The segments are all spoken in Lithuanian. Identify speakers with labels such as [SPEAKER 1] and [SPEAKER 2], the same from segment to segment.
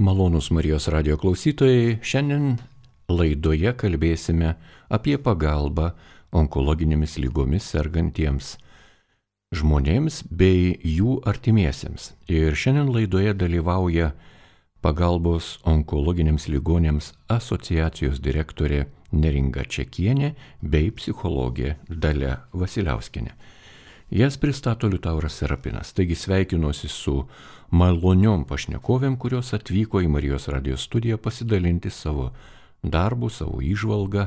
[SPEAKER 1] Malonus Marijos radio klausytojai, šiandien laidoje kalbėsime apie pagalbą onkologinėmis lygomis sergantiems žmonėms bei jų artimiesiems. Ir šiandien laidoje dalyvauja pagalbos onkologiniams ligonėms asociacijos direktorė Neringa Čekienė bei psichologė Dalia Vasiliauskinė. Jas pristato Liutauras Serapinas. Taigi sveikinuosi su maloniom pašnekovėm, kurios atvyko į Marijos radijos studiją pasidalinti savo darbų, savo įžvalgą,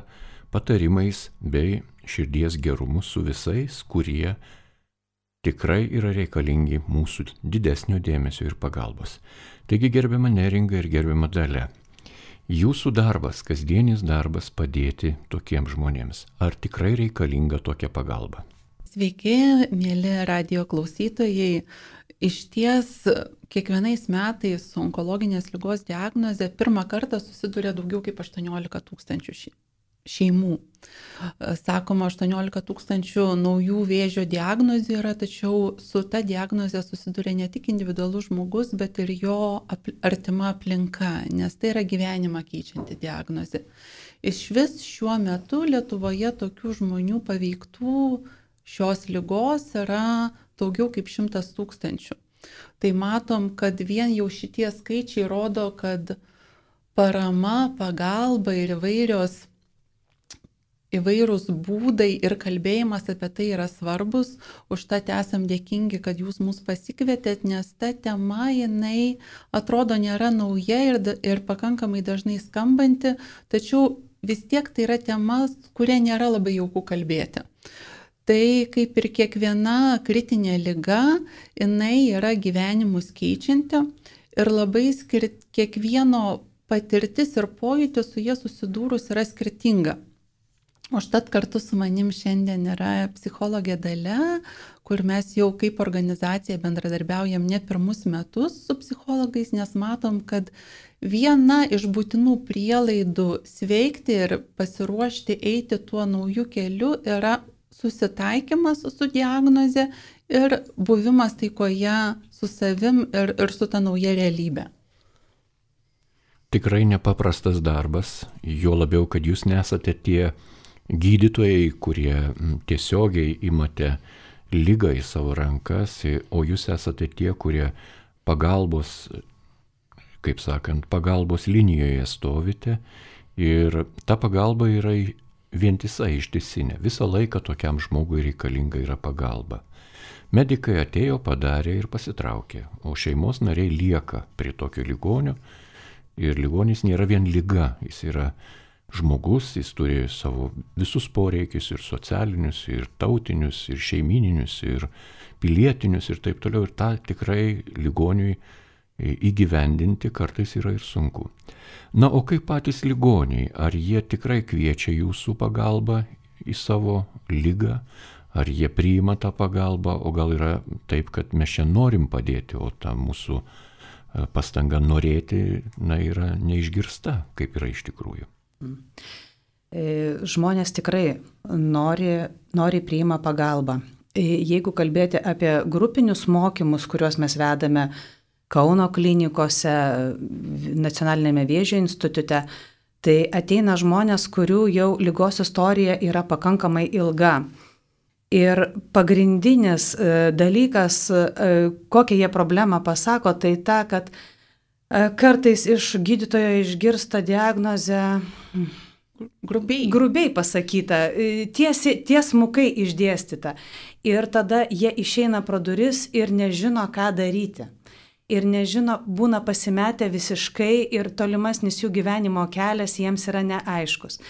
[SPEAKER 1] patarimais bei širdies gerumu su visais, kurie tikrai yra reikalingi mūsų didesnio dėmesio ir pagalbos. Taigi gerbiama neringa ir gerbiama dalė. Jūsų darbas, kasdienis darbas padėti tokiems žmonėms. Ar tikrai reikalinga tokia pagalba?
[SPEAKER 2] Sveiki, mėly radio klausytojai. Iš ties, kiekvienais metais su onkologinės lygos diagnoze pirmą kartą susiduria daugiau kaip 18 tūkstančių šeimų. Sakoma, 18 tūkstančių naujų vėžio diagnozių yra, tačiau su ta diagnoze susiduria ne tik individualus žmogus, bet ir jo artima aplinka, nes tai yra gyvenimą keičianti diagnozė. Iš vis šiuo metu Lietuvoje tokių žmonių paveiktų šios lygos yra daugiau kaip 100 tūkstančių. Tai matom, kad vien jau šitie skaičiai rodo, kad parama, pagalba ir įvairios įvairūs būdai ir kalbėjimas apie tai yra svarbus. Užtat esam dėkingi, kad jūs mus pasikvietėt, nes ta tema jinai atrodo nėra nauja ir, ir pakankamai dažnai skambanti, tačiau vis tiek tai yra tema, kuria nėra labai jauku kalbėti. Tai kaip ir kiekviena kritinė lyga, jinai yra gyvenimus keičianti ir labai skirt, kiekvieno patirtis ir pojūtis su jie susidūrus yra skirtinga. Užtat kartu su manim šiandien yra psichologė Dalia, kur mes jau kaip organizacija bendradarbiaujam ne pirmus metus su psichologais, nes matom, kad viena iš būtinų prielaidų sveikti ir pasiruošti eiti tuo nauju keliu yra susitaikymas su diagnoze ir buvimas taikoje su savim ir, ir su ta nauja realybė.
[SPEAKER 1] Tikrai nepaprastas darbas, jo labiau, kad jūs nesate tie gydytojai, kurie tiesiogiai imate lygą į savo rankas, o jūs esate tie, kurie pagalbos, kaip sakant, pagalbos linijoje stovite ir ta pagalba yra vientisa ištisinė. Visą laiką tokiam žmogui reikalinga yra pagalba. Medikai atėjo, padarė ir pasitraukė, o šeimos nariai lieka prie tokio ligonio ir ligonis nėra vien lyga, jis yra žmogus, jis turi savo visus poreikius ir socialinius, ir tautinius, ir šeimininius, ir pilietinius ir taip toliau. Ir tą tikrai ligoniui įgyvendinti kartais yra ir sunku. Na, o kaip patys ligoniai, ar jie tikrai kviečia jūsų pagalbą į savo lygą, ar jie priima tą pagalbą, o gal yra taip, kad mes čia norim padėti, o ta mūsų e, pastanga norėti, na, yra neišgirsta, kaip yra iš tikrųjų.
[SPEAKER 3] E, žmonės tikrai nori, nori priima pagalbą. E, jeigu kalbėti apie grupinius mokymus, kuriuos mes vedame Kauno klinikose, Nacionalinėme vėžio institute, tai ateina žmonės, kurių jau lygos istorija yra pakankamai ilga. Ir pagrindinis e, dalykas, kokią jie problemą pasako, tai ta, kad E, kartais iš gydytojo išgirsta diagnozę
[SPEAKER 2] grubiai.
[SPEAKER 3] grubiai pasakyta, e, tiesi, tiesmukai išdėstyta. Ir tada jie išeina pro duris ir nežino, ką daryti. Ir nežino, būna pasimetę visiškai ir tolimasnis jų gyvenimo kelias jiems yra neaiškus.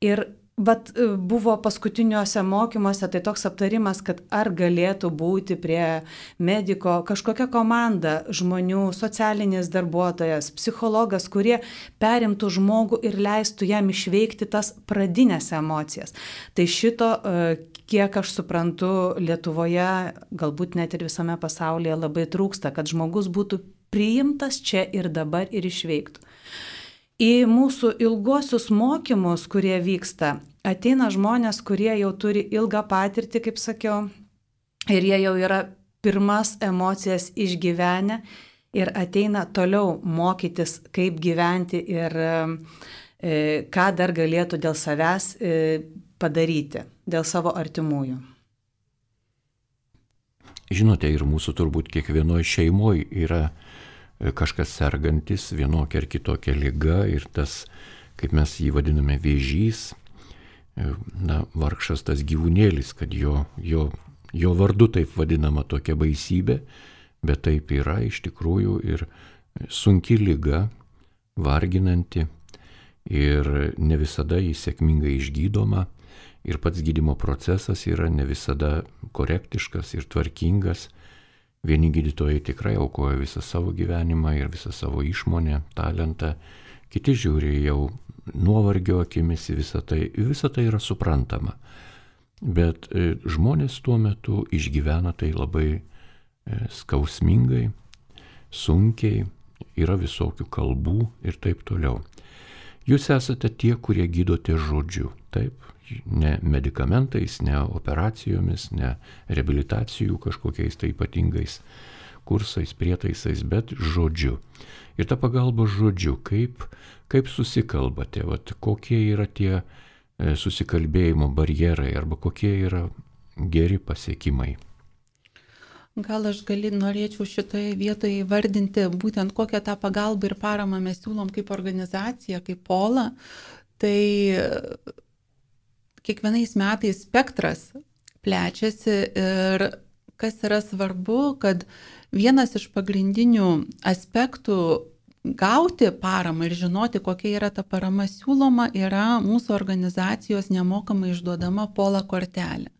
[SPEAKER 3] Ir Bet buvo paskutiniuose mokymuose tai toks aptarimas, kad ar galėtų būti prie mediko kažkokia komanda žmonių, socialinis darbuotojas, psichologas, kurie perimtų žmogų ir leistų jam išveikti tas pradinės emocijas. Tai šito, kiek aš suprantu, Lietuvoje, galbūt net ir visame pasaulyje labai trūksta, kad žmogus būtų priimtas čia ir dabar ir išveiktų. Į mūsų ilguosius mokymus, kurie vyksta, ateina žmonės, kurie jau turi ilgą patirtį, kaip sakiau, ir jie jau yra pirmas emocijas išgyvenę ir ateina toliau mokytis, kaip gyventi ir e, ką dar galėtų dėl savęs e, padaryti, dėl savo artimųjų.
[SPEAKER 1] Žinote, ir mūsų turbūt kiekvienoje šeimoje yra e, kažkas sergantis vienokia ar kitokia lyga ir tas, kaip mes jį vadiname, vėžys, e, na, vargšas tas gyvūnėlis, kad jo, jo, jo vardu taip vadinama tokia baisybė, bet taip yra iš tikrųjų ir sunki lyga, varginanti ir ne visada jis sėkmingai išgydoma ir pats gydimo procesas yra ne visada korektiškas ir tvarkingas. Vieni gydytojai tikrai aukoja visą savo gyvenimą ir visą savo išmonę, talentą, kiti žiūri jau nuovargio akimis į visą tai. Visą tai yra suprantama. Bet e, žmonės tuo metu išgyvena tai labai e, skausmingai, sunkiai, yra visokių kalbų ir taip toliau. Jūs esate tie, kurie gydote žodžiu, taip, ne medikamentais, ne operacijomis, ne reabilitacijų kažkokiais tai ypatingais kursais, prietaisais, bet žodžiu. Ir ta pagalba žodžiu, kaip, kaip susikalbate, vat, kokie yra tie e, susikalbėjimo barjerai arba kokie yra geri pasiekimai.
[SPEAKER 2] Gal aš gali, norėčiau šitoje vietoje įvardinti būtent kokią tą pagalbą ir paramą mes siūlom kaip organizacija, kaip pola. Tai kiekvienais metais spektras plečiasi ir kas yra svarbu, kad vienas iš pagrindinių aspektų gauti paramą ir žinoti, kokia yra ta parama siūloma, yra mūsų organizacijos nemokamai išduodama pola kortelė.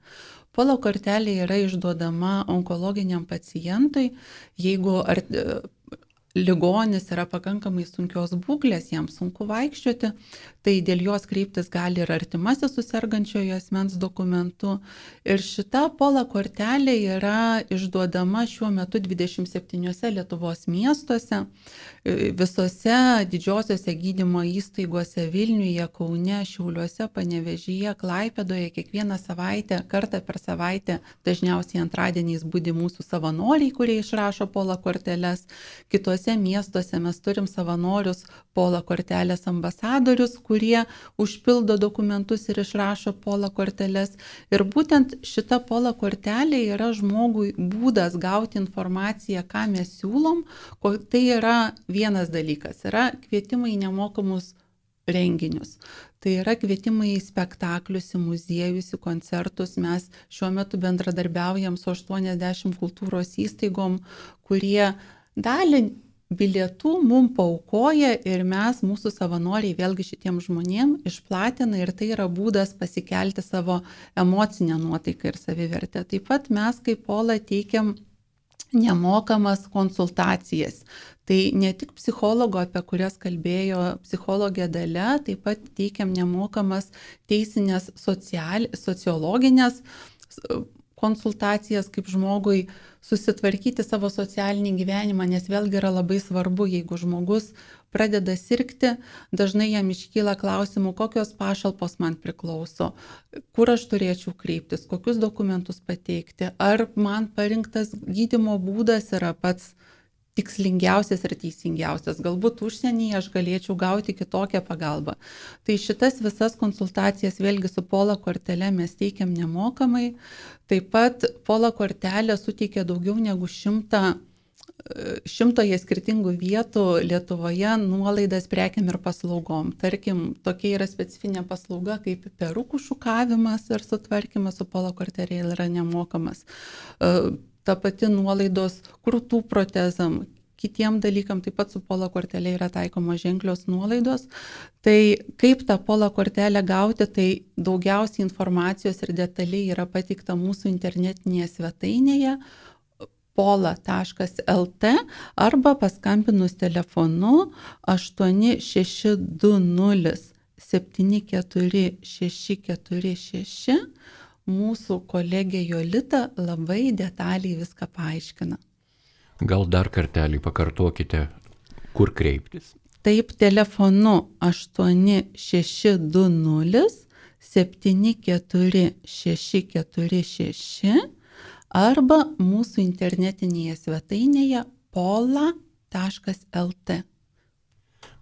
[SPEAKER 2] Polo kortelė yra išduodama onkologiniam pacientui, jeigu ar, ligonis yra pakankamai sunkios būklės, jam sunku vaikščioti, tai dėl jos kreiptis gali ir artimasis susirgančiojo asmens dokumentu. Ir šita pola kortelė yra išduodama šiuo metu 27 Lietuvos miestuose, visose didžiosiuose gydymo įstaigose Vilniuje, Kaune, Šiauliuose, Panevežyje, Klaipėdoje kiekvieną savaitę, kartą per savaitę, dažniausiai antradieniais būdi mūsų savanoriai, kurie išrašo pola korteles. Kitose miestuose mes turim savanorius pola kortelės ambasadorius, kurie užpildo dokumentus ir išrašo pola korteles. Ir būtent šita pola kortelė yra žmogui būdas gauti informaciją, ką mes siūlom. Tai yra vienas dalykas, yra kvietimai nemokamus renginius. Tai yra kvietimai į spektaklius, į muziejus, į koncertus. Mes šiuo metu bendradarbiaujam su 80 kultūros įstaigom, kurie dalį bilietų mum paukoja ir mes, mūsų savanoriai, vėlgi šitiem žmonėm išplatina ir tai yra būdas pasikelti savo emocinę nuotaiką ir savivertę. Taip pat mes kaip Pola teikiam nemokamas konsultacijas. Tai ne tik psichologo, apie kurias kalbėjo psichologė dalė, taip pat teikiam nemokamas teisinės social, sociologinės konsultacijas, kaip žmogui susitvarkyti savo socialinį gyvenimą, nes vėlgi yra labai svarbu, jeigu žmogus pradeda sirgti, dažnai jam iškyla klausimų, kokios pašalpos man priklauso, kur aš turėčiau kreiptis, kokius dokumentus pateikti, ar man parinktas gydimo būdas yra pats tikslingiausias ir teisingiausias. Galbūt užsienyje aš galėčiau gauti kitokią pagalbą. Tai šitas visas konsultacijas vėlgi su Pola kortelė mes teikiam nemokamai. Taip pat Pola kortelė suteikia daugiau negu šimtą šimtoje skirtingų vietų Lietuvoje nuolaidas prekiam ir paslaugom. Tarkim, tokia yra specifinė paslauga kaip perukų šukavimas ir sutvarkymas su polo kortelė yra nemokamas ta pati nuolaidos krūtų protezam, kitiem dalykam taip pat su pola kortelė yra taikomos ženklios nuolaidos. Tai kaip tą pola kortelę gauti, tai daugiausiai informacijos ir detaliai yra pateikta mūsų internetinėje svetainėje pola.lt arba paskambinus telefonu 8620 7466 mūsų kolegė Jolita labai detaliai viską paaiškina.
[SPEAKER 1] Gal dar kartelį pakartokite, kur kreiptis?
[SPEAKER 2] Taip, telefonu 8620 74646 arba mūsų internetinėje svetainėje pola.lt.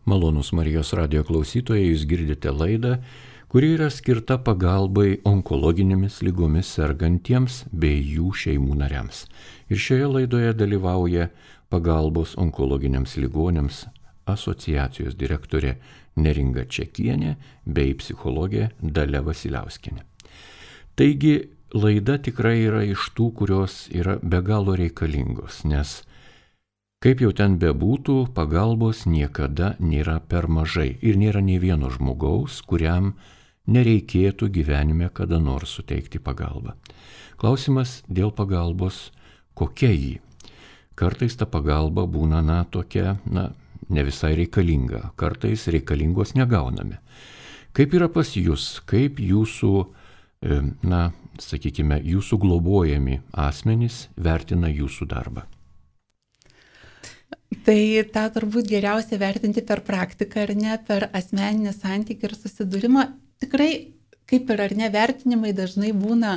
[SPEAKER 1] Malonus Marijos radio klausytojai, jūs girdite laidą, kuri yra skirta pagalbai onkologinėmis lygomis sergantiems bei jų šeimų nariams. Ir šioje laidoje dalyvauja pagalbos onkologiniams ligonėms asociacijos direktorė Neringa Čekienė bei psichologė Dalia Vasiliauskinė. Taigi laida tikrai yra iš tų, kurios yra be galo reikalingos, nes Kaip jau ten bebūtų, pagalbos niekada nėra per mažai ir nėra nei vieno žmogaus, kuriam nereikėtų gyvenime kada nors suteikti pagalbą. Klausimas dėl pagalbos, kokia jį. Kartais ta pagalba būna, na, tokia, na, ne visai reikalinga, kartais reikalingos negauname. Kaip yra pas jūs, kaip jūsų, na, sakykime, jūsų globojami asmenys vertina jūsų darbą?
[SPEAKER 2] Tai tą turbūt geriausia vertinti per praktiką ar ne, per asmeninį santykį ir susidūrimą. Tikrai, kaip ir ar ne, vertinimai dažnai būna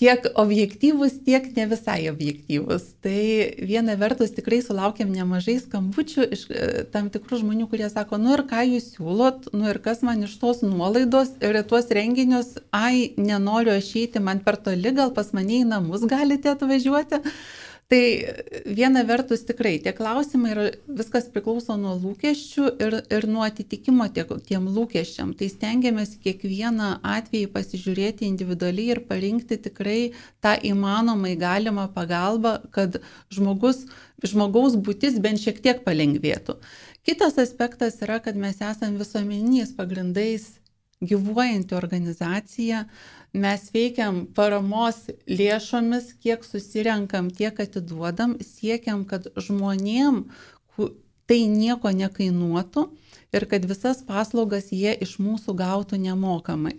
[SPEAKER 2] tiek objektyvus, tiek ne visai objektyvus. Tai viena vertus tikrai sulaukiam nemažai skambučių iš e, tam tikrų žmonių, kurie sako, nu ir ką jūs siūlot, nu ir kas man iš tos nuolaidos ir tuos renginius, ai, nenoriu aš eiti, man per toli, gal pas mane į namus galite atvažiuoti. Tai viena vertus tikrai tie klausimai yra, viskas priklauso nuo lūkesčių ir, ir nuo atitikimo tie, tiem lūkesčiam. Tai stengiamės kiekvieną atvejį pasižiūrėti individualiai ir parinkti tikrai tą įmanomai galimą pagalbą, kad žmogus, žmogaus būtis bent šiek tiek palengvėtų. Kitas aspektas yra, kad mes esame visuomeniniais pagrindais gyvuojanti organizacija, mes veikiam paramos lėšomis, kiek susirenkam, tiek atiduodam, siekiam, kad žmonėm tai nieko nekainuotų ir kad visas paslaugas jie iš mūsų gautų nemokamai.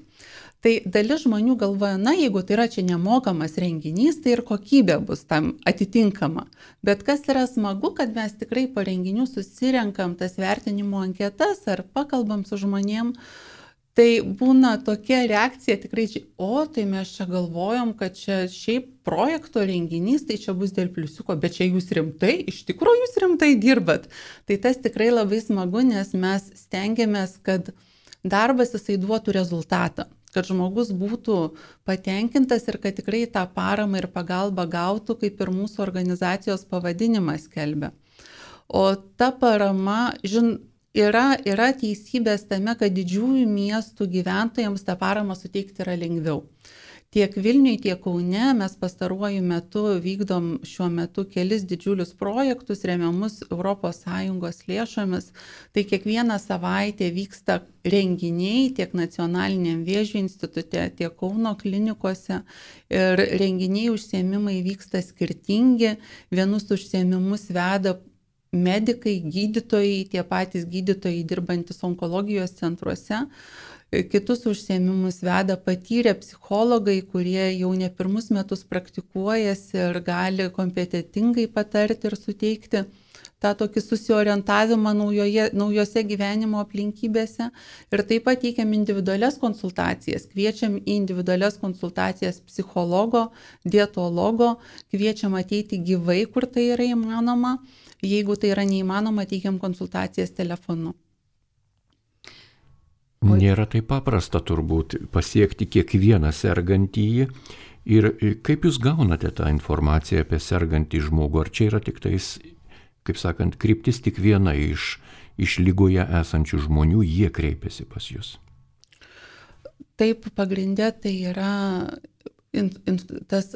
[SPEAKER 2] Tai dalis žmonių galvoja, na, jeigu tai yra čia nemokamas renginys, tai ir kokybė bus tam atitinkama. Bet kas yra smagu, kad mes tikrai po renginių susirenkam tas vertinimo anketas ar pakalbam su žmonėm, uh, Tai būna tokia reakcija tikrai, o tai mes čia galvojom, kad čia šiaip projekto renginys, tai čia bus dėl pliusiuko, bet čia jūs rimtai, iš tikrųjų jūs rimtai dirbat. Tai tas tikrai labai smagu, nes mes stengiamės, kad darbas jisai duotų rezultatą kad žmogus būtų patenkintas ir kad tikrai tą paramą ir pagalbą gautų, kaip ir mūsų organizacijos pavadinimas kelbė. O ta parama, žin, yra, yra teisybės tame, kad didžiųjų miestų gyventojams tą paramą suteikti yra lengviau. Tiek Vilniui, tiek Kaune mes pastaruoju metu vykdom šiuo metu kelis didžiulius projektus remiamus ES lėšomis. Tai kiekvieną savaitę vyksta renginiai tiek nacionaliniam vėžių institute, tiek Kauno klinikose. Ir renginiai užsiemimai vyksta skirtingi. Vienus užsiemimus veda medikai, gydytojai, tie patys gydytojai dirbantis onkologijos centruose. Kitus užsiemimus veda patyrę psichologai, kurie jau ne pirmus metus praktikuojasi ir gali kompetitingai patarti ir suteikti tą tokį susiorientavimą naujoje, naujose gyvenimo aplinkybėse. Ir taip pat teikiam individualias konsultacijas, kviečiam į individualias konsultacijas psichologo, dietologo, kviečiam ateiti gyvai, kur tai yra įmanoma. Jeigu tai yra neįmanoma, teikiam konsultacijas telefonu.
[SPEAKER 1] Nėra taip paprasta turbūt pasiekti kiekvieną sergantįjį. Ir kaip jūs gaunate tą informaciją apie sergantį žmogų? Ar čia yra tik tais, kaip sakant, kryptis tik viena iš, iš lygoje esančių žmonių, jie kreipiasi pas jūs?
[SPEAKER 2] Taip, pagrindė tai yra in, in, tas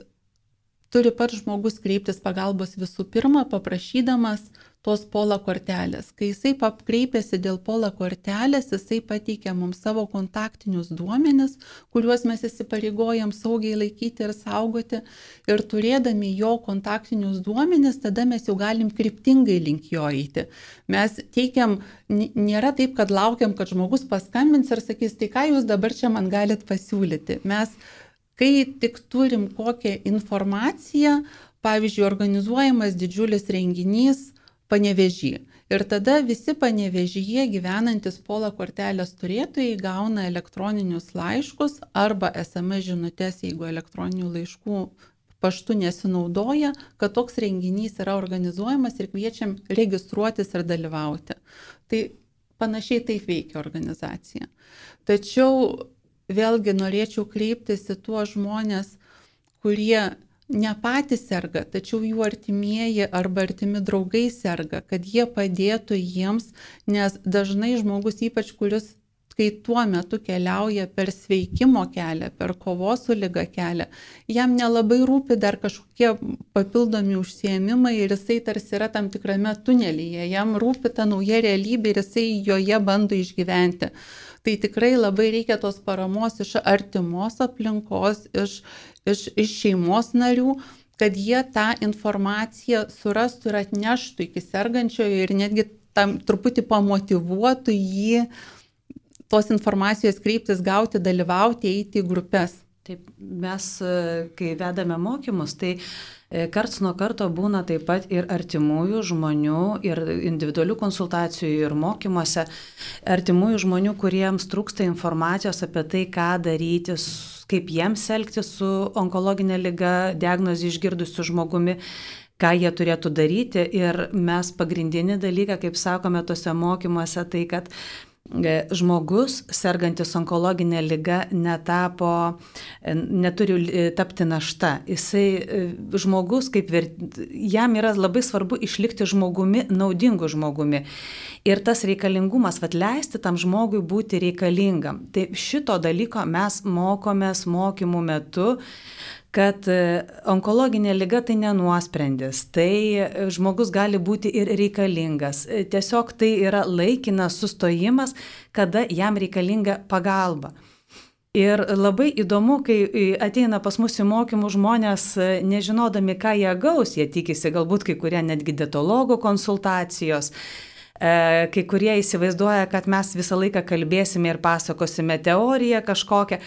[SPEAKER 2] turi pats žmogus kreiptis pagalbos visų pirma, paprašydamas tos pola kortelės. Kai jisai kreipėsi dėl pola kortelės, jisai pateikia mums savo kontaktinius duomenis, kuriuos mes įsipareigojam saugiai laikyti ir saugoti. Ir turėdami jo kontaktinius duomenis, tada mes jau galim kryptingai link jo eiti. Mes teikiam, nėra taip, kad laukiam, kad žmogus paskambins ir sakys, tai ką jūs dabar čia man galit pasiūlyti. Mes Kai tik turim kokią informaciją, pavyzdžiui, organizuojamas didžiulis renginys panevežį. Ir tada visi panevežyje gyvenantis pola kortelės turėtojai gauna elektroninius laiškus arba SMS žinutės, jeigu elektroninių laiškų paštu nesinaudoja, kad toks renginys yra organizuojamas ir kviečiam registruotis ir dalyvauti. Tai panašiai taip veikia organizacija. Tačiau vėlgi norėčiau kreiptis į tuos žmonės, kurie ne patys serga, tačiau jų artimieji arba artimi draugai serga, kad jie padėtų jiems, nes dažnai žmogus, ypač kuris kai tuo metu keliauja per sveikimo kelią, per kovos su lyga kelią, jam nelabai rūpi dar kažkokie papildomi užsiemimai ir jisai tarsi yra tam tikrame tunelyje, jam rūpi ta nauja realybė ir jisai joje bando išgyventi. Tai tikrai labai reikia tos paramos iš artimos aplinkos, iš, iš, iš šeimos narių, kad jie tą informaciją surastų ir atneštų iki sergančiojo ir netgi tam truputį pamotivuotų jį tos informacijos kreiptis, gauti, dalyvauti, eiti į grupės.
[SPEAKER 3] Taip, mes, e, kai vedame mokymus, tai e, karts nuo karto būna taip pat ir artimųjų žmonių, ir individualių konsultacijų, ir mokymuose, artimųjų žmonių, kuriems trūksta informacijos apie tai, ką daryti, kaip jiems elgtis su onkologinė lyga, diagnozį išgirdusiu žmogumi ką jie turėtų daryti. Ir mes pagrindinį dalyką, kaip sakome tose mokymuose, tai kad žmogus, sergantis onkologinė lyga, netapo, e, neturi e, tapti našta. Jisai žmogus, kaip ver, jam yra labai svarbu išlikti žmogumi, naudingu žmogumi. Ir tas reikalingumas, vad leisti tam žmogui būti reikalingam. Tai šito dalyko mes mokomės mokymų metu kad e, onkologinė lyga tai nenuosprendis, tai e, žmogus gali būti ir reikalingas. E, tiesiog tai yra laikinas sustojimas, kada jam reikalinga pagalba. Ir labai įdomu, kai ateina pas mus į mokymų žmonės, nežinodami, ką jie gaus, jie tikisi galbūt kai kurie netgi dietologų konsultacijos, kai kurie įsivaizduoja, kad mes visą laiką kalbėsime ir pasakosime teoriją kažkokią,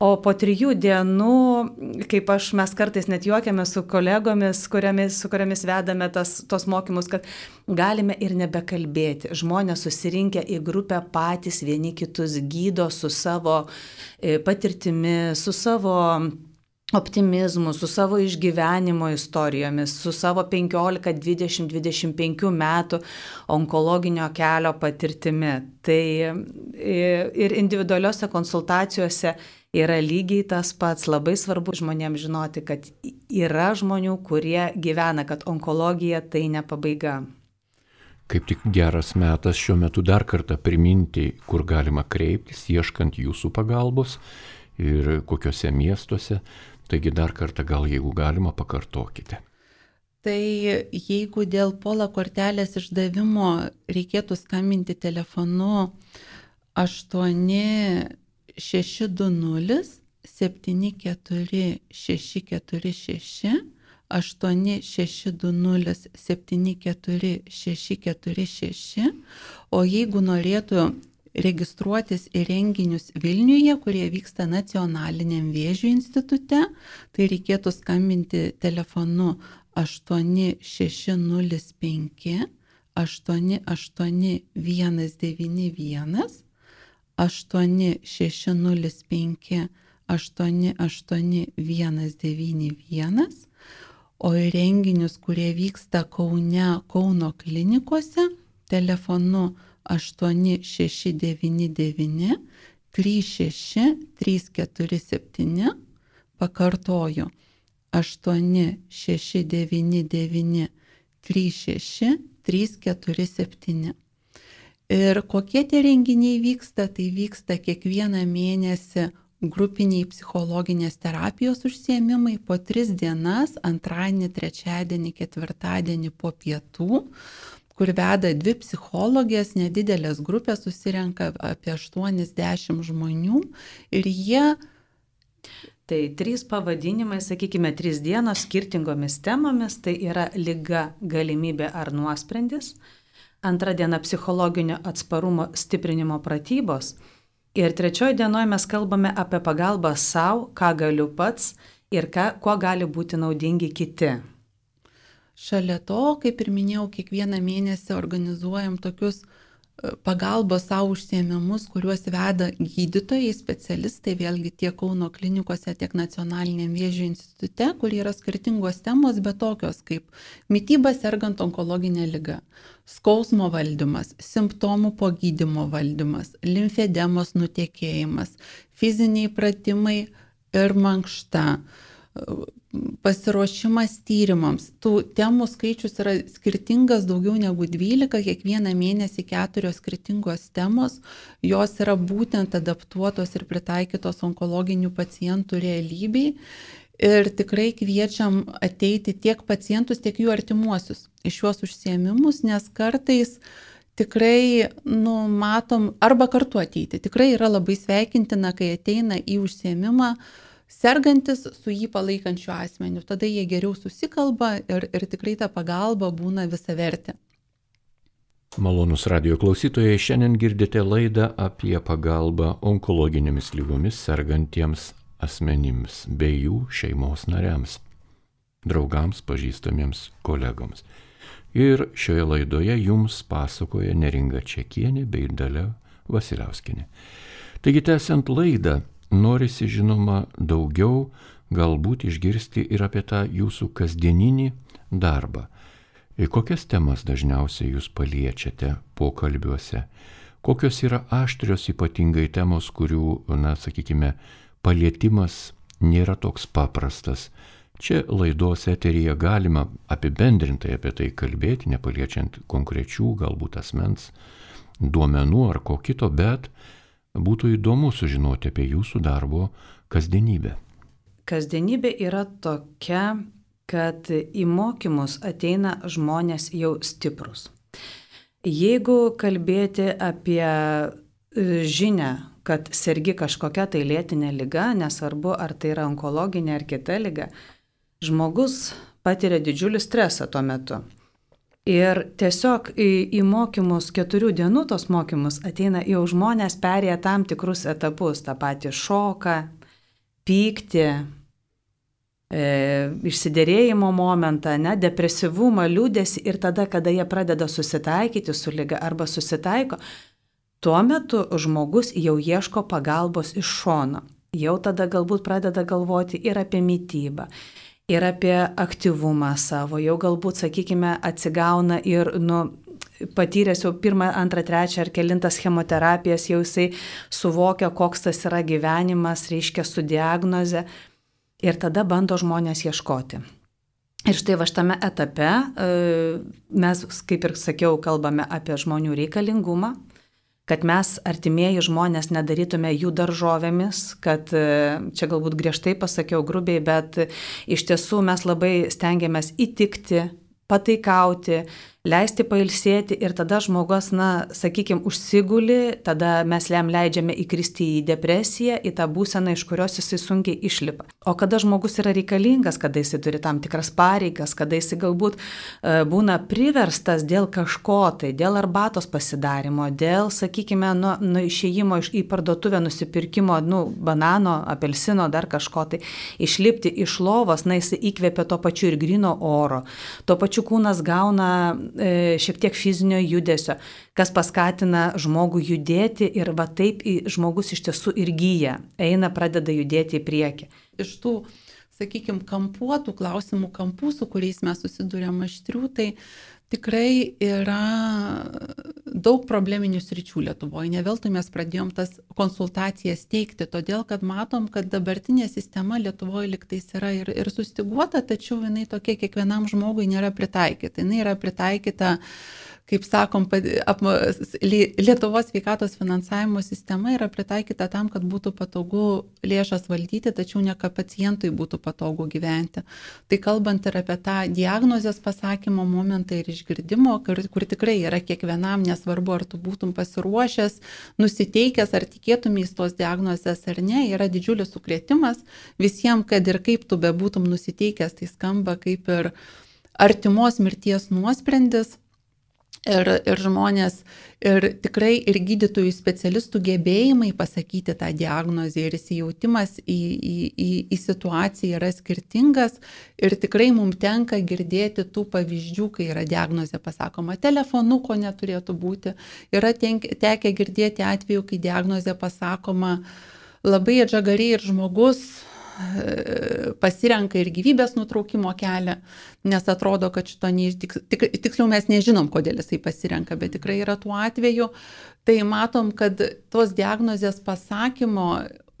[SPEAKER 3] O po trijų dienų, kaip aš mes kartais net juokiame su kolegomis, kuriamis, su kuriamis vedame tas, tos mokymus, kad galime ir nebekalbėti. Žmonės susirinkę į grupę patys vieni kitus gydo su savo e, patirtimi, su savo optimizmu, su savo išgyvenimo istorijomis, su savo 15, 20, 25 metų onkologinio kelio patirtimi. Tai e, ir individualiuose konsultacijose yra lygiai tas pats. Labai svarbu žmonėms žinoti, kad yra žmonių, kurie gyvena, kad onkologija tai ne pabaiga.
[SPEAKER 1] Kaip tik geras metas šiuo metu dar kartą priminti, kur galima kreiptis, ieškant jūsų pagalbos ir kokiuose miestuose. Taigi dar kartą gal jeigu galima pakartokite.
[SPEAKER 2] Tai jeigu dėl pola kortelės išdavimo reikėtų skambinti telefonu 8 620 74 646 8620 74 646, o jeigu norėtų registruotis į renginius Vilniuje, kurie vyksta nacionaliniam vėžių institute, tai reikėtų skambinti telefonu 8605 88191 8605 88191, o į renginius, kurie vyksta Kaune, Kauno klinikose, telefonu 8699 36347, pakartoju 8699 36347. Ir kokie tie renginiai vyksta, tai vyksta kiekvieną mėnesį grupiniai psichologinės terapijos užsiemimai po tris dienas, antradienį, trečiadienį, ketvirtadienį po pietų, kur veda dvi psichologės, nedidelės grupės, susirenka apie 80 žmonių ir jie
[SPEAKER 3] Tai trys pavadinimai, sakykime, trys dienos skirtingomis temomis, tai yra lyga, galimybė ar nuosprendis, antra diena psichologinio atsparumo stiprinimo pratybos ir trečioji dienoje mes kalbame apie pagalbą savo, ką galiu pats ir ką, kuo gali būti naudingi kiti.
[SPEAKER 2] Šalia to, kaip ir minėjau, kiekvieną mėnesį organizuojam tokius pagalbos savo užsiemimus, kuriuos veda gydytojai, specialistai, vėlgi tiek Kauno klinikose, tiek Nacionalinėme vėžio institute, kur yra skirtingos temos, bet tokios kaip mytyba sergant onkologinę lygą, skausmo valdymas, simptomų po gydimo valdymas, limfedemos nutekėjimas, fiziniai pratimai ir mankšta pasiruošimas tyrimams. Tų temų skaičius yra skirtingas, daugiau negu 12, kiekvieną mėnesį keturios skirtingos temos, jos yra būtent adaptuotos ir pritaikytos onkologinių pacientų realybei. Ir tikrai kviečiam ateiti tiek pacientus, tiek jų artimuosius iš šiuos užsiemimus, nes kartais tikrai, nu, matom, arba kartu ateiti. Tikrai yra labai sveikintina, kai ateina į užsiemimą uh, sergantis su jį palaikančiu asmeniu. Tada jie geriau susikalba ir, ir tikrai ta pagalba būna visavertė.
[SPEAKER 1] Malonus radio klausytojai, šiandien girdite laidą apie pagalbą onkologinėmis lygomis sergantiems asmenims bei jų šeimos nariams, draugams, pažįstamiems kolegoms. Ir šioje laidoje jums pasakoja Neringa Čekienė bei Dalia Vasiliauskinė. Taigi, tęsiant laidą, norisi žinoma daugiau galbūt išgirsti ir apie tą jūsų kasdieninį darbą. Ir kokias temas dažniausiai jūs paliečiate pokalbiuose? Kokios yra aštrios ypatingai temos, kurių, na, sakykime, palietimas nėra toks paprastas. Čia laidos eteryje galima apibendrintai apie tai kalbėti, nepaliečiant konkrečių galbūt asmens duomenų ar ko kito, bet Būtų įdomu sužinoti apie jūsų darbo kasdienybę.
[SPEAKER 3] Kasdienybė yra tokia, kad į mokymus ateina žmonės jau stiprus. Jeigu kalbėti apie e, žinę, kad sergi kažkokia tai lėtinė lyga, nesvarbu ar tai yra onkologinė ar kita lyga, žmogus patiria didžiulį stresą tuo metu. Ir tiesiog į, į mokymus, keturių dienų tos mokymus ateina jau žmonės perėję tam tikrus etapus, tą patį šoką, pyktį, e, išsiderėjimo momentą, ne, depresyvumą, liūdėsi ir tada, kada jie pradeda susitaikyti su lyga arba susitaiko, tuo metu žmogus jau ieško pagalbos iš šono. Jau tada galbūt pradeda galvoti ir apie mytybą, ir apie aktyvumą savo, jau galbūt, sakykime, atsigauna ir, nu, patyręs jau pirmą, antrą, trečią ar kelintas chemoterapijas, jau jisai suvokia, koks tas yra gyvenimas, reiškia su diagnoze ir tada bando žmonės ieškoti. Ir štai va šitame etape e, mes, kaip ir sakiau, kalbame apie žmonių reikalingumą, kad mes artimieji žmonės nedarytume jų daržovėmis, kad e, čia galbūt griežtai pasakiau grubiai, bet iš tiesų mes labai stengiamės įtikti, pataikauti, leisti pailsėti ir tada žmogus, na, sakykime, užsiguli, tada mes jam leidžiame įkristi į depresiją, į tą būseną, iš kurios jisai sunkiai išlipa. O kada žmogus yra reikalingas, kada jisai turi tam tikras pareigas, kada jisai galbūt e, būna priverstas dėl kažko, tai dėl arbatos pasidarimo, dėl, sakykime, nu, nu išėjimo iš, į parduotuvę, nusipirkimo, nu, banano, apelsino, dar kažko, tai išlipti iš lovos, na, jisai įkvėpia to pačiu ir grino oro, tuo pačiu kūnas gauna šiek tiek fizinio judesio, kas paskatina žmogų judėti ir va taip žmogus iš tiesų ir gyja, eina, pradeda judėti į priekį.
[SPEAKER 2] Iš tų, sakykime, kampuotų klausimų kampų, su kuriais mes susidurėm aštrių, tai tikrai yra daug probleminių sričių Lietuvoje. Ne veltui mes pradėjom tas konsultacijas teikti, todėl kad matom, kad dabartinė sistema Lietuvoje liktais yra ir, ir sustiguota, tačiau jinai tokia kiekvienam žmogui nėra pritaikyta. Jinai yra pritaikyta uh, kaip sakom, Lietuvos sveikatos finansavimo sistema yra pritaikyta tam, kad būtų patogu lėšas valdyti, tačiau ne kad pacientui būtų patogu gyventi. Tai kalbant ir apie tą diagnozės pasakymo momentą ir išgirdimo, kur, kur tikrai yra kiekvienam, nesvarbu, ar tu būtum pasiruošęs, nusiteikęs, ar tikėtumės tos diagnozės ar ne, yra didžiulis sukrėtimas visiems, kad ir kaip tu bebūtum nusiteikęs, tai skamba kaip ir artimos mirties nuosprendis Ir, ir žmonės, ir tikrai ir gydytojų specialistų gebėjimai pasakyti tą diagnozę ir įsijautimas į, į, į, į situaciją yra skirtingas. Ir tikrai mums tenka girdėti tų pavyzdžių, kai yra diagnozė pasakoma telefonu, ko neturėtų būti. Yra tekę girdėti atveju, kai diagnozė pasakoma labai atžagariai ir žmogus pasirenka ir gyvybės nutraukimo kelią, nes atrodo, kad šito neištik, tik, tiksliau mes nežinom, kodėl jisai pasirenka, bet tikrai yra tų atvejų, tai matom, kad tos diagnozės pasakymo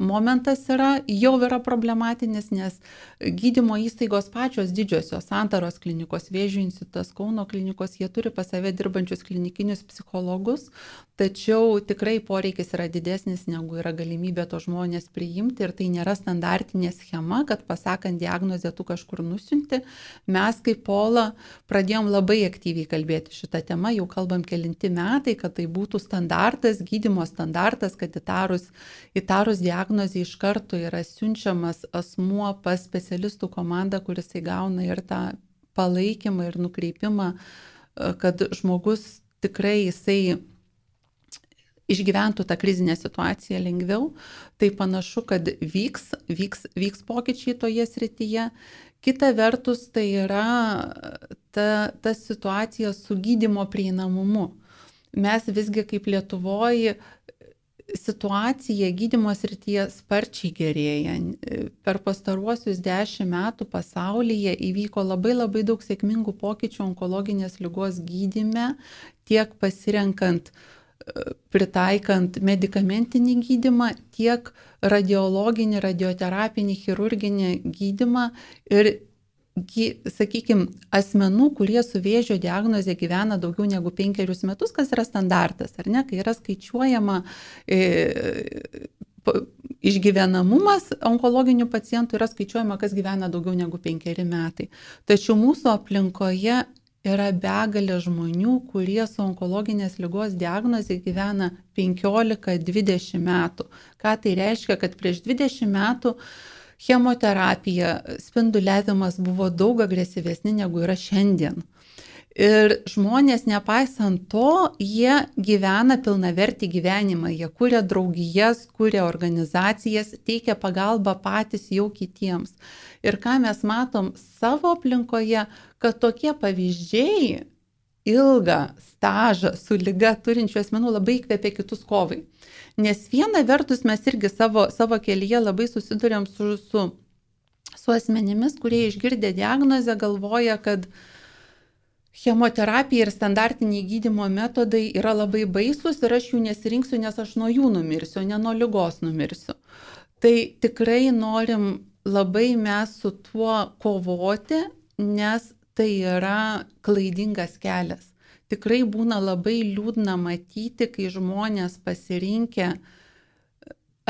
[SPEAKER 2] momentas yra, jau yra problematinis, nes gydymo įstaigos pačios didžiosios, Santaros klinikos, Vėžių institutas, Kauno klinikos, jie turi pas save dirbančius klinikinius psichologus, tačiau tikrai poreikis yra didesnis negu yra galimybė to žmonės priimti ir tai nėra standartinė schema, kad pasakant diagnozę tu kažkur nusinti. Mes kaip Pola pradėjom labai aktyviai kalbėti šitą temą, jau kalbam kelinti metai, kad tai būtų standartas, gydymo standartas, kad įtarus, įtarus diagnozę iš karto yra siunčiamas asmuo pas specialistų komandą, kuris įgauna ir tą palaikymą ir nukreipimą, kad žmogus tikrai jisai išgyventų tą krizinę situaciją lengviau, tai panašu, kad vyks, vyks, vyks pokyčiai toje srityje. Kita vertus, tai yra ta, ta situacija su gydimo prieinamumu. Mes visgi kaip Lietuvoje situacija gydimo srityje sparčiai gerėja. Per pastaruosius dešimt metų pasaulyje įvyko labai labai daug sėkmingų pokyčių onkologinės lygos gydime, tiek pasirenkant pritaikant medicamentinį gydimą, tiek radiologinį, radioterapinį, chirurginį gydimą ir, sakykime, asmenų, kurie su vėžio diagnoze gyvena daugiau negu penkerius metus, kas yra standartas, ar ne, kai yra skaičiuojama e, išgyvenamumas onkologinių pacientų yra skaičiuojama, kas gyvena daugiau negu penkeri metai. Tačiau mūsų aplinkoje yra begalė žmonių, kurie su onkologinės lygos diagnozė gyvena 15-20 metų. Ką tai reiškia, kad prieš 20 metų chemoterapija, spinduliavimas buvo daug agresyvesni negu yra šiandien. Ir žmonės, nepaisant to, jie gyvena pilnavertį gyvenimą, jie kuria draugijas, kuria organizacijas, teikia pagalbą patys jau kitiems. Ir ką mes matom savo aplinkoje, kad tokie pavyzdžiai ilgą stažą su lyga turinčių asmenų labai įkvėpia kitus kovai. Nes viena vertus mes irgi savo, savo kelyje labai susidurėm su, su, su asmenimis, kurie išgirdę diagnozę galvoja, kad chemoterapija ir standartiniai gydimo metodai yra labai baisus ir aš jų nesirinksiu, nes aš nuo jų numirsiu, ne nuo lygos numirsiu. Tai tikrai norim labai mes su tuo kovoti, nes tai yra klaidingas kelias. Tikrai būna labai liūdna matyti, kai žmonės pasirinkę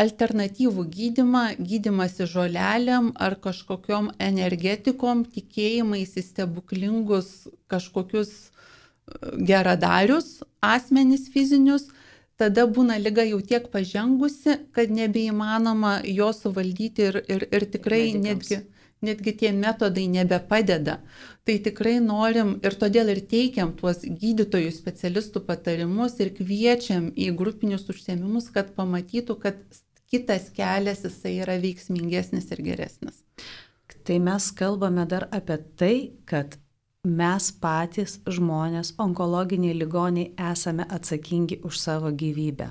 [SPEAKER 2] alternatyvų gydimą, gydimasi žolelėm ar kažkokiom energetikom, tikėjimais į stebuklingus kažkokius e, geradarius asmenys fizinius, tada būna lyga jau tiek pažengusi, kad nebeįmanoma jo suvaldyti ir, ir, ir tikrai Medikams. netgi, netgi tie metodai nebepadeda. Tai tikrai norim ir todėl ir teikiam tuos gydytojų specialistų patarimus ir kviečiam į grupinius užsiemimus, kad pamatytų, kad kitas kelias jisai yra veiksmingesnis ir geresnis.
[SPEAKER 3] Tai mes kalbame dar apie tai, kad mes patys žmonės, onkologiniai ligoniai, esame atsakingi už savo gyvybę,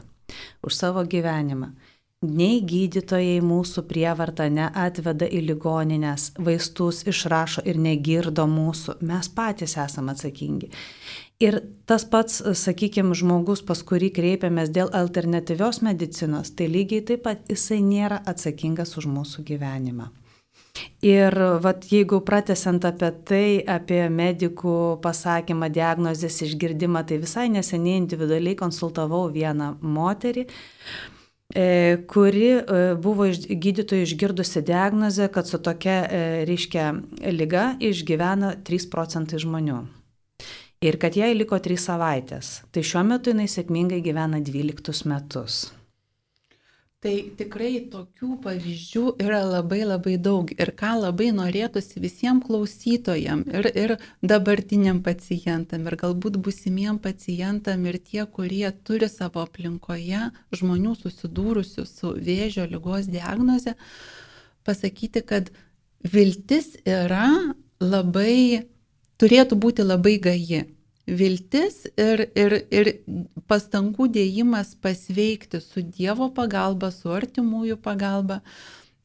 [SPEAKER 3] už savo gyvenimą. Nei gydytojai mūsų prievartą neatveda į ligoninės, vaistus išrašo ir negirdo mūsų, mes patys esame atsakingi. Ir tas pats, sakykime, žmogus, pas kurį kreipiamės dėl alternatyvios medicinos, tai lygiai taip pat jisai nėra atsakingas už mūsų gyvenimą. Ir vat, jeigu pratesant apie tai, apie medikų pasakymą, diagnozės išgirdimą, tai visai neseniai individualiai konsultavau vieną moterį, e, kuri e, buvo gydytojų išgirdusi diagnozę, kad su tokia, e, reiškia, lyga išgyvena 3 procentai žmonių. Ir kad jai liko 3 savaitės. Tai šiuo metu jinai sėkmingai gyvena 12 metus.
[SPEAKER 2] Tai tikrai tokių pavyzdžių yra labai labai daug. Ir ką labai norėtųsi visiems klausytojam ir, ir dabartiniam pacientam ir galbūt busimiem pacientam ir tie, kurie turi savo aplinkoje žmonių susidūrusių su vėžio lygos diagnoze, pasakyti, kad viltis yra labai, turėtų būti labai gaji viltis ir, ir, ir pastangų dėjimas pasveikti su Dievo pagalba, su artimųjų pagalba.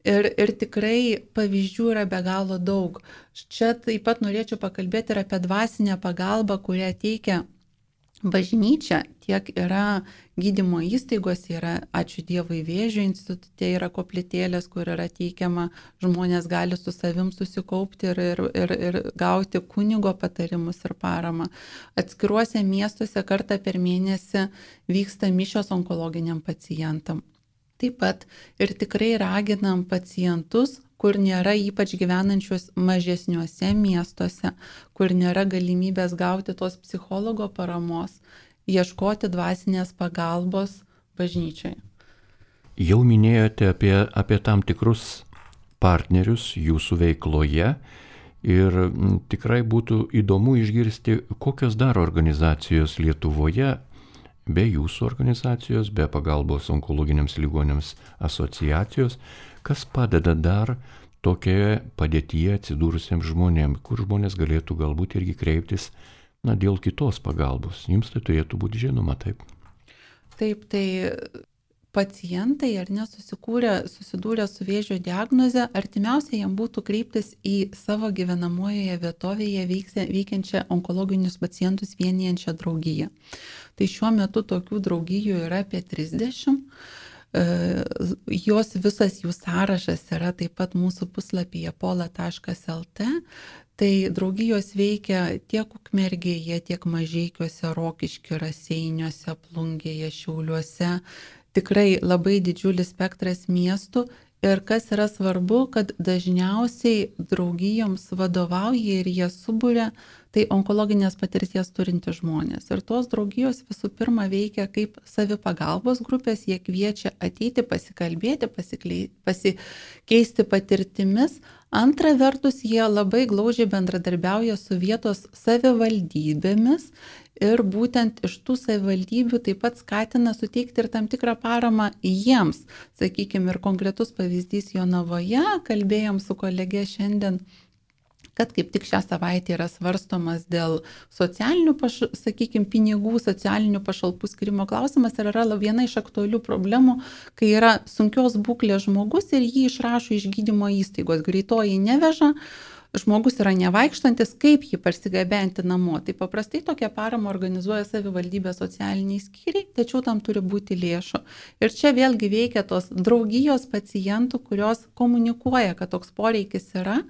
[SPEAKER 2] Ir, ir tikrai pavyzdžių yra be galo daug. Čia taip pat norėčiau pakalbėti ir apie dvasinę pagalbą, kurią teikia bažnyčia tiek yra gydymo įstaigos, yra, ačiū Dievui, vėžio institutė yra koplytėlės, kur yra teikiama, žmonės gali su savim susikaupti ir, ir, ir, ir gauti kunigo patarimus ir paramą. Atskiruose miestuose kartą per mėnesį vyksta mišios onkologiniam pacientam. Taip pat ir tikrai raginam pacientus kur nėra ypač gyvenančius mažesniuose miestuose, kur nėra galimybės gauti tos psichologo paramos, ieškoti dvasinės pagalbos bažnyčiai.
[SPEAKER 1] Jau minėjote apie, apie tam tikrus partnerius jūsų veikloje ir tikrai būtų įdomu išgirsti, kokios dar organizacijos Lietuvoje be jūsų organizacijos, be pagalbos onkologiniams ligonėms asociacijos, kas padeda dar tokioje padėtyje atsidūrusiems žmonėms, kur žmonės galėtų galbūt irgi kreiptis na, dėl kitos pagalbos. Jums tai turėtų būti žinoma, taip.
[SPEAKER 2] Taip, tai pacientai ar nesusikūrė, susidūrė su vėžio diagnoze, artimiausia jam būtų kreiptis į savo gyvenamojoje vietovėje veikiančią onkologinius pacientus vienijančią draugiją. Tai šiuo metu tokių draugijų yra apie 30 E, jos visas jų sąrašas yra taip pat mūsų puslapyje pola.lt. Tai draugijos veikia tiek Ukmergėje, tiek Mažiekiuose, Rokiškiuose, Raseiniuose, Plungėje, Šiauliuose. Tikrai labai didžiulis spektras miestų. Ir kas yra svarbu, kad dažniausiai draugijoms vadovauja ir jie subūrė tai onkologinės patirties turinti žmonės. Ir tos draugijos visų pirma veikia kaip savipagalbos grupės, jie kviečia ateiti, pasikalbėti, pasikeisti patirtimis. Antra vertus, jie labai glaužiai bendradarbiauja su vietos savivaldybėmis ir būtent iš tų savivaldybių taip pat skatina suteikti ir tam tikrą paramą jiems. Sakykime, ir konkretus pavyzdys Jonavoje, kalbėjom su kolege šiandien kad kaip tik šią savaitę yra svarstomas dėl socialinių, paš, sakykime, pinigų, socialinių pašalpų skirimo klausimas ir yra viena iš aktualių problemų, kai yra sunkios būklės žmogus ir jį išrašo iš gydymo įstaigos, greitoji neveža, žmogus yra nevaikštantis, kaip jį parsigabenti namo. Tai paprastai tokią paramą organizuoja savivaldybės socialiniai skyriai, tačiau tam turi būti lėšų. Ir čia vėlgi veikia tos draugijos pacientų, kurios komunikuoja, kad toks poreikis yra,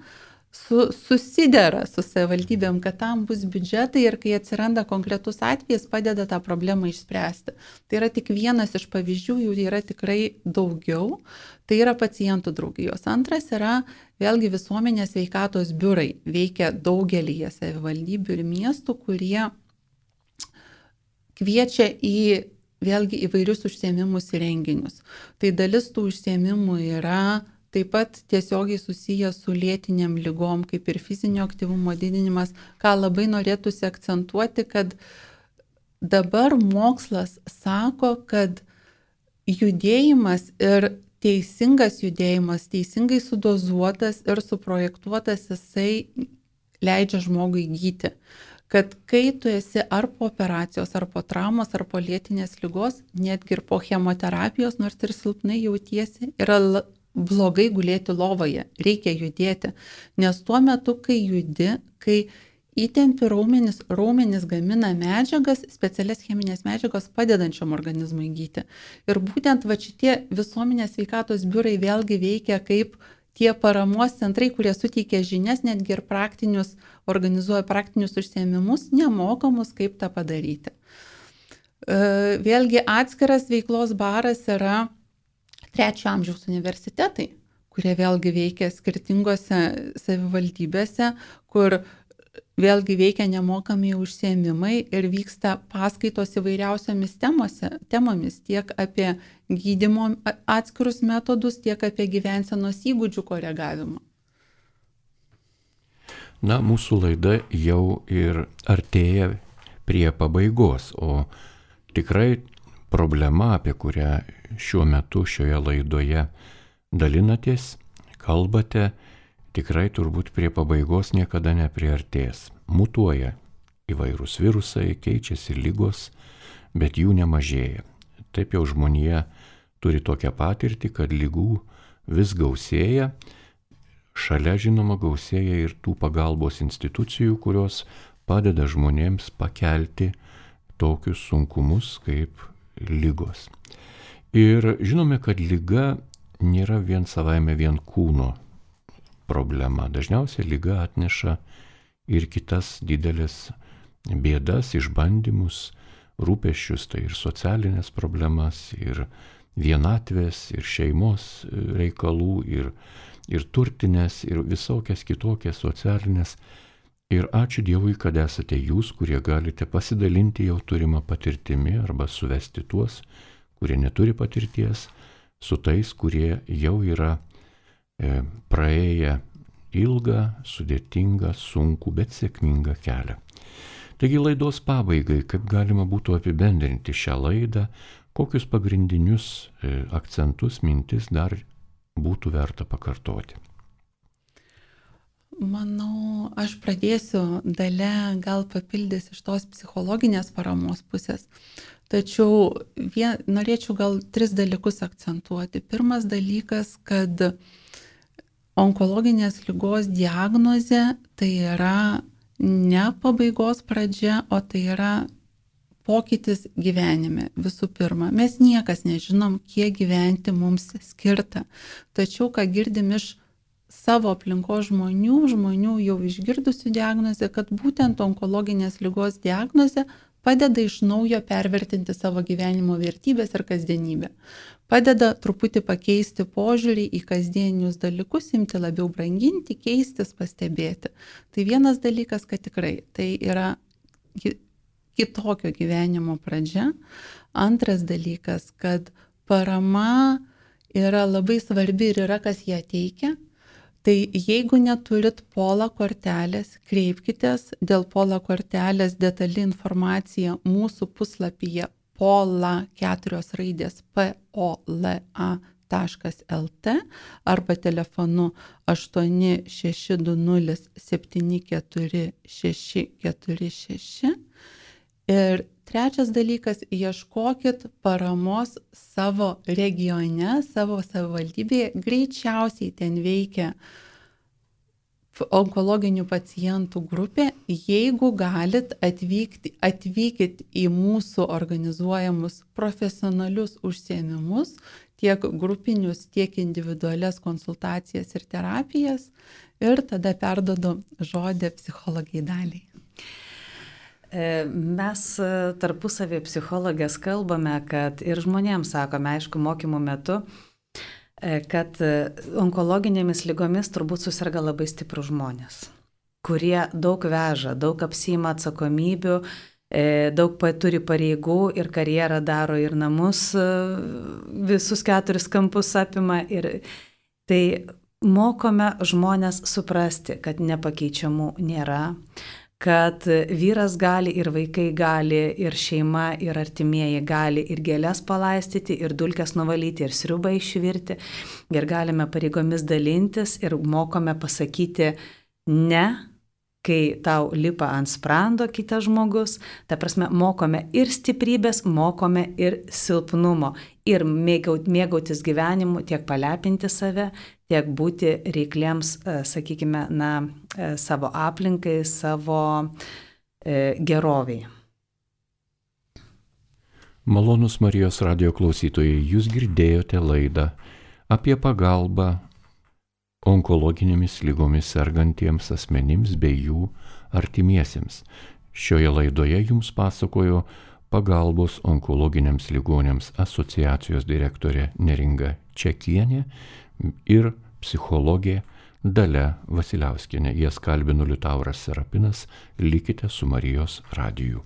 [SPEAKER 2] su, susidera su savivaldybėm, kad tam bus biudžetai ir kai atsiranda konkretus atvejis, padeda tą problemą išspręsti. Tai yra tik vienas iš pavyzdžių, jų yra tikrai daugiau. Tai yra pacientų draugijos. Antras yra vėlgi visuomenės veikatos biurai. Veikia daugelį savivaldybių ir miestų, kurie kviečia į vėlgi įvairius užsiemimus ir renginius. Tai dalis tų užsiemimų yra taip pat tiesiogiai susijęs su lėtiniam lygom, kaip ir fizinio aktyvumo didinimas, ką labai norėtųsi akcentuoti, kad dabar mokslas sako, kad judėjimas ir teisingas judėjimas, teisingai sudozuotas ir suprojektuotas, jisai leidžia žmogui gyti. Kad kai tu esi ar po operacijos, ar po traumos, ar po lėtinės lygos, netgi ir po chemoterapijos, nors ir silpnai jautiesi, yra blogai gulėti lovoje, reikia judėti, nes tuo metu, kai judi, kai įtempi raumenis, raumenis gamina medžiagas, specialias cheminės medžiagos padedančiam organizmui gyti. Ir būtent va šitie visuomenės veikatos biurai vėlgi veikia kaip tie paramos centrai, kurie suteikia žinias, netgi ir praktinius, organizuoja praktinius užsiemimus, nemokamus, kaip tą padaryti. E, vėlgi atskiras veiklos baras yra trečio amžiaus universitetai, kurie vėlgi veikia skirtingose savivaldybėse, kur vėlgi veikia nemokami užsiemimai ir vyksta paskaitos įvairiausiamis temose, temomis, tiek apie gydimo atskirus metodus, tiek apie gyvensenos įgūdžių koregavimą.
[SPEAKER 1] Na, mūsų laida jau ir artėja prie pabaigos, o tikrai problema, apie kurią šiuo metu šioje laidoje dalinatės, kalbate, tikrai turbūt prie pabaigos niekada nepriartės. Mutuoja įvairūs virusai, keičiasi lygos, bet jų nemažėja. Taip jau žmonija turi tokią patirtį, kad lygų vis gausėja, šalia žinoma gausėja ir tų pagalbos institucijų, kurios padeda žmonėms pakelti tokius sunkumus kaip lygos. Ir žinome, kad lyga nėra vien savaime vien kūno problema. Dažniausiai lyga atneša ir kitas didelės bėdas, išbandymus, rūpešius, tai ir socialinės problemas, ir vienatvės, ir šeimos reikalų, ir, ir turtinės, ir visokias kitokias socialinės. Ir ačiū Dievui, kad esate jūs, kurie galite pasidalinti jau turimą patirtimi arba suvesti tuos, kurie neturi patirties, su tais, kurie jau yra E, praėję ilgą, sudėtingą, sunkų, bet sėkmingą kelią. Taigi laidos pabaigai, kaip galima būtų apibendrinti šią laidą, kokius pagrindinius e, akcentus, mintis dar būtų verta pakartoti.
[SPEAKER 2] Manau, aš pradėsiu dalę, gal papildys iš tos psichologinės paramos pusės. Tačiau vien, norėčiau gal tris dalykus akcentuoti. Pirmas dalykas, kad onkologinės lygos diagnozė tai yra ne pabaigos pradžia, o tai yra pokytis gyvenime visų pirma. Mes niekas nežinom, kiek gyventi mums skirta. Tačiau, ką girdim iš savo aplinkos žmonių, žmonių jau išgirdusių diagnozę, kad būtent onkologinės lygos diagnozė padeda iš naujo pervertinti savo gyvenimo vertybės ir kasdienybę. Padeda truputį pakeisti požiūrį į kasdieninius dalykus, imti labiau branginti, keistis, pastebėti. Tai vienas dalykas, kad tikrai tai yra kitokio gyvenimo pradžia. Antras dalykas, kad parama yra labai svarbi ir yra kas ją teikia. Tai jeigu neturit pola kortelės, kreipkitės dėl pola kortelės detali informacija mūsų puslapyje pola keturios raidės pola.lt arba telefonu 8620744646. Ir trečias dalykas - ieškokit paramos savo regione, savo savivaldybėje. Greičiausiai ten veikia onkologinių pacientų grupė. Jeigu galit atvykti, atvykit į mūsų organizuojamus profesionalius užsiemimus, tiek grupinius, tiek individualias konsultacijas ir terapijas. Ir tada perdodu žodį psichologiai daliai.
[SPEAKER 3] E, mes e, tarpusavį psichologės kalbame, kad ir žmonėms sakome, aišku, mokymų metu, e, kad onkologinėmis lygomis turbūt susirga labai stiprų žmonės, kurie daug veža, daug apsima atsakomybių, daug turi pareigų ir karjerą daro ir namus visus keturis kampus apima. Ir tai mokome žmonės suprasti, kad nepakeičiamų nėra kad vyras gali ir vaikai gali, ir šeima, ir artimieji gali ir gėlės palaistyti, ir dulkes nuvalyti, ir sriubą išvirti, ir galime pareigomis dalintis, ir mokome pasakyti ne, kai tau lipa ant sprando kitas žmogus, ta prasme, mokome ir stiprybės, mokome ir silpnumo, ir mėgautis gyvenimu, tiek palepinti save, tiek būti reikliems, e, sakykime, na, e, savo aplinkai, savo e, geroviai.
[SPEAKER 1] Malonus Marijos radio klausytojai, jūs girdėjote laidą apie pagalbą onkologinėmis lygomis sergantiems asmenims bei jų artimiesiems. Šioje laidoje jums pasakojo pagalbos onkologiniams ligonėms asociacijos direktorė Neringa Čekienė ir psichologė Dale Vasiliauskinė. Jas kalbino Liutauras Serapinas. Likite su Marijos radiju.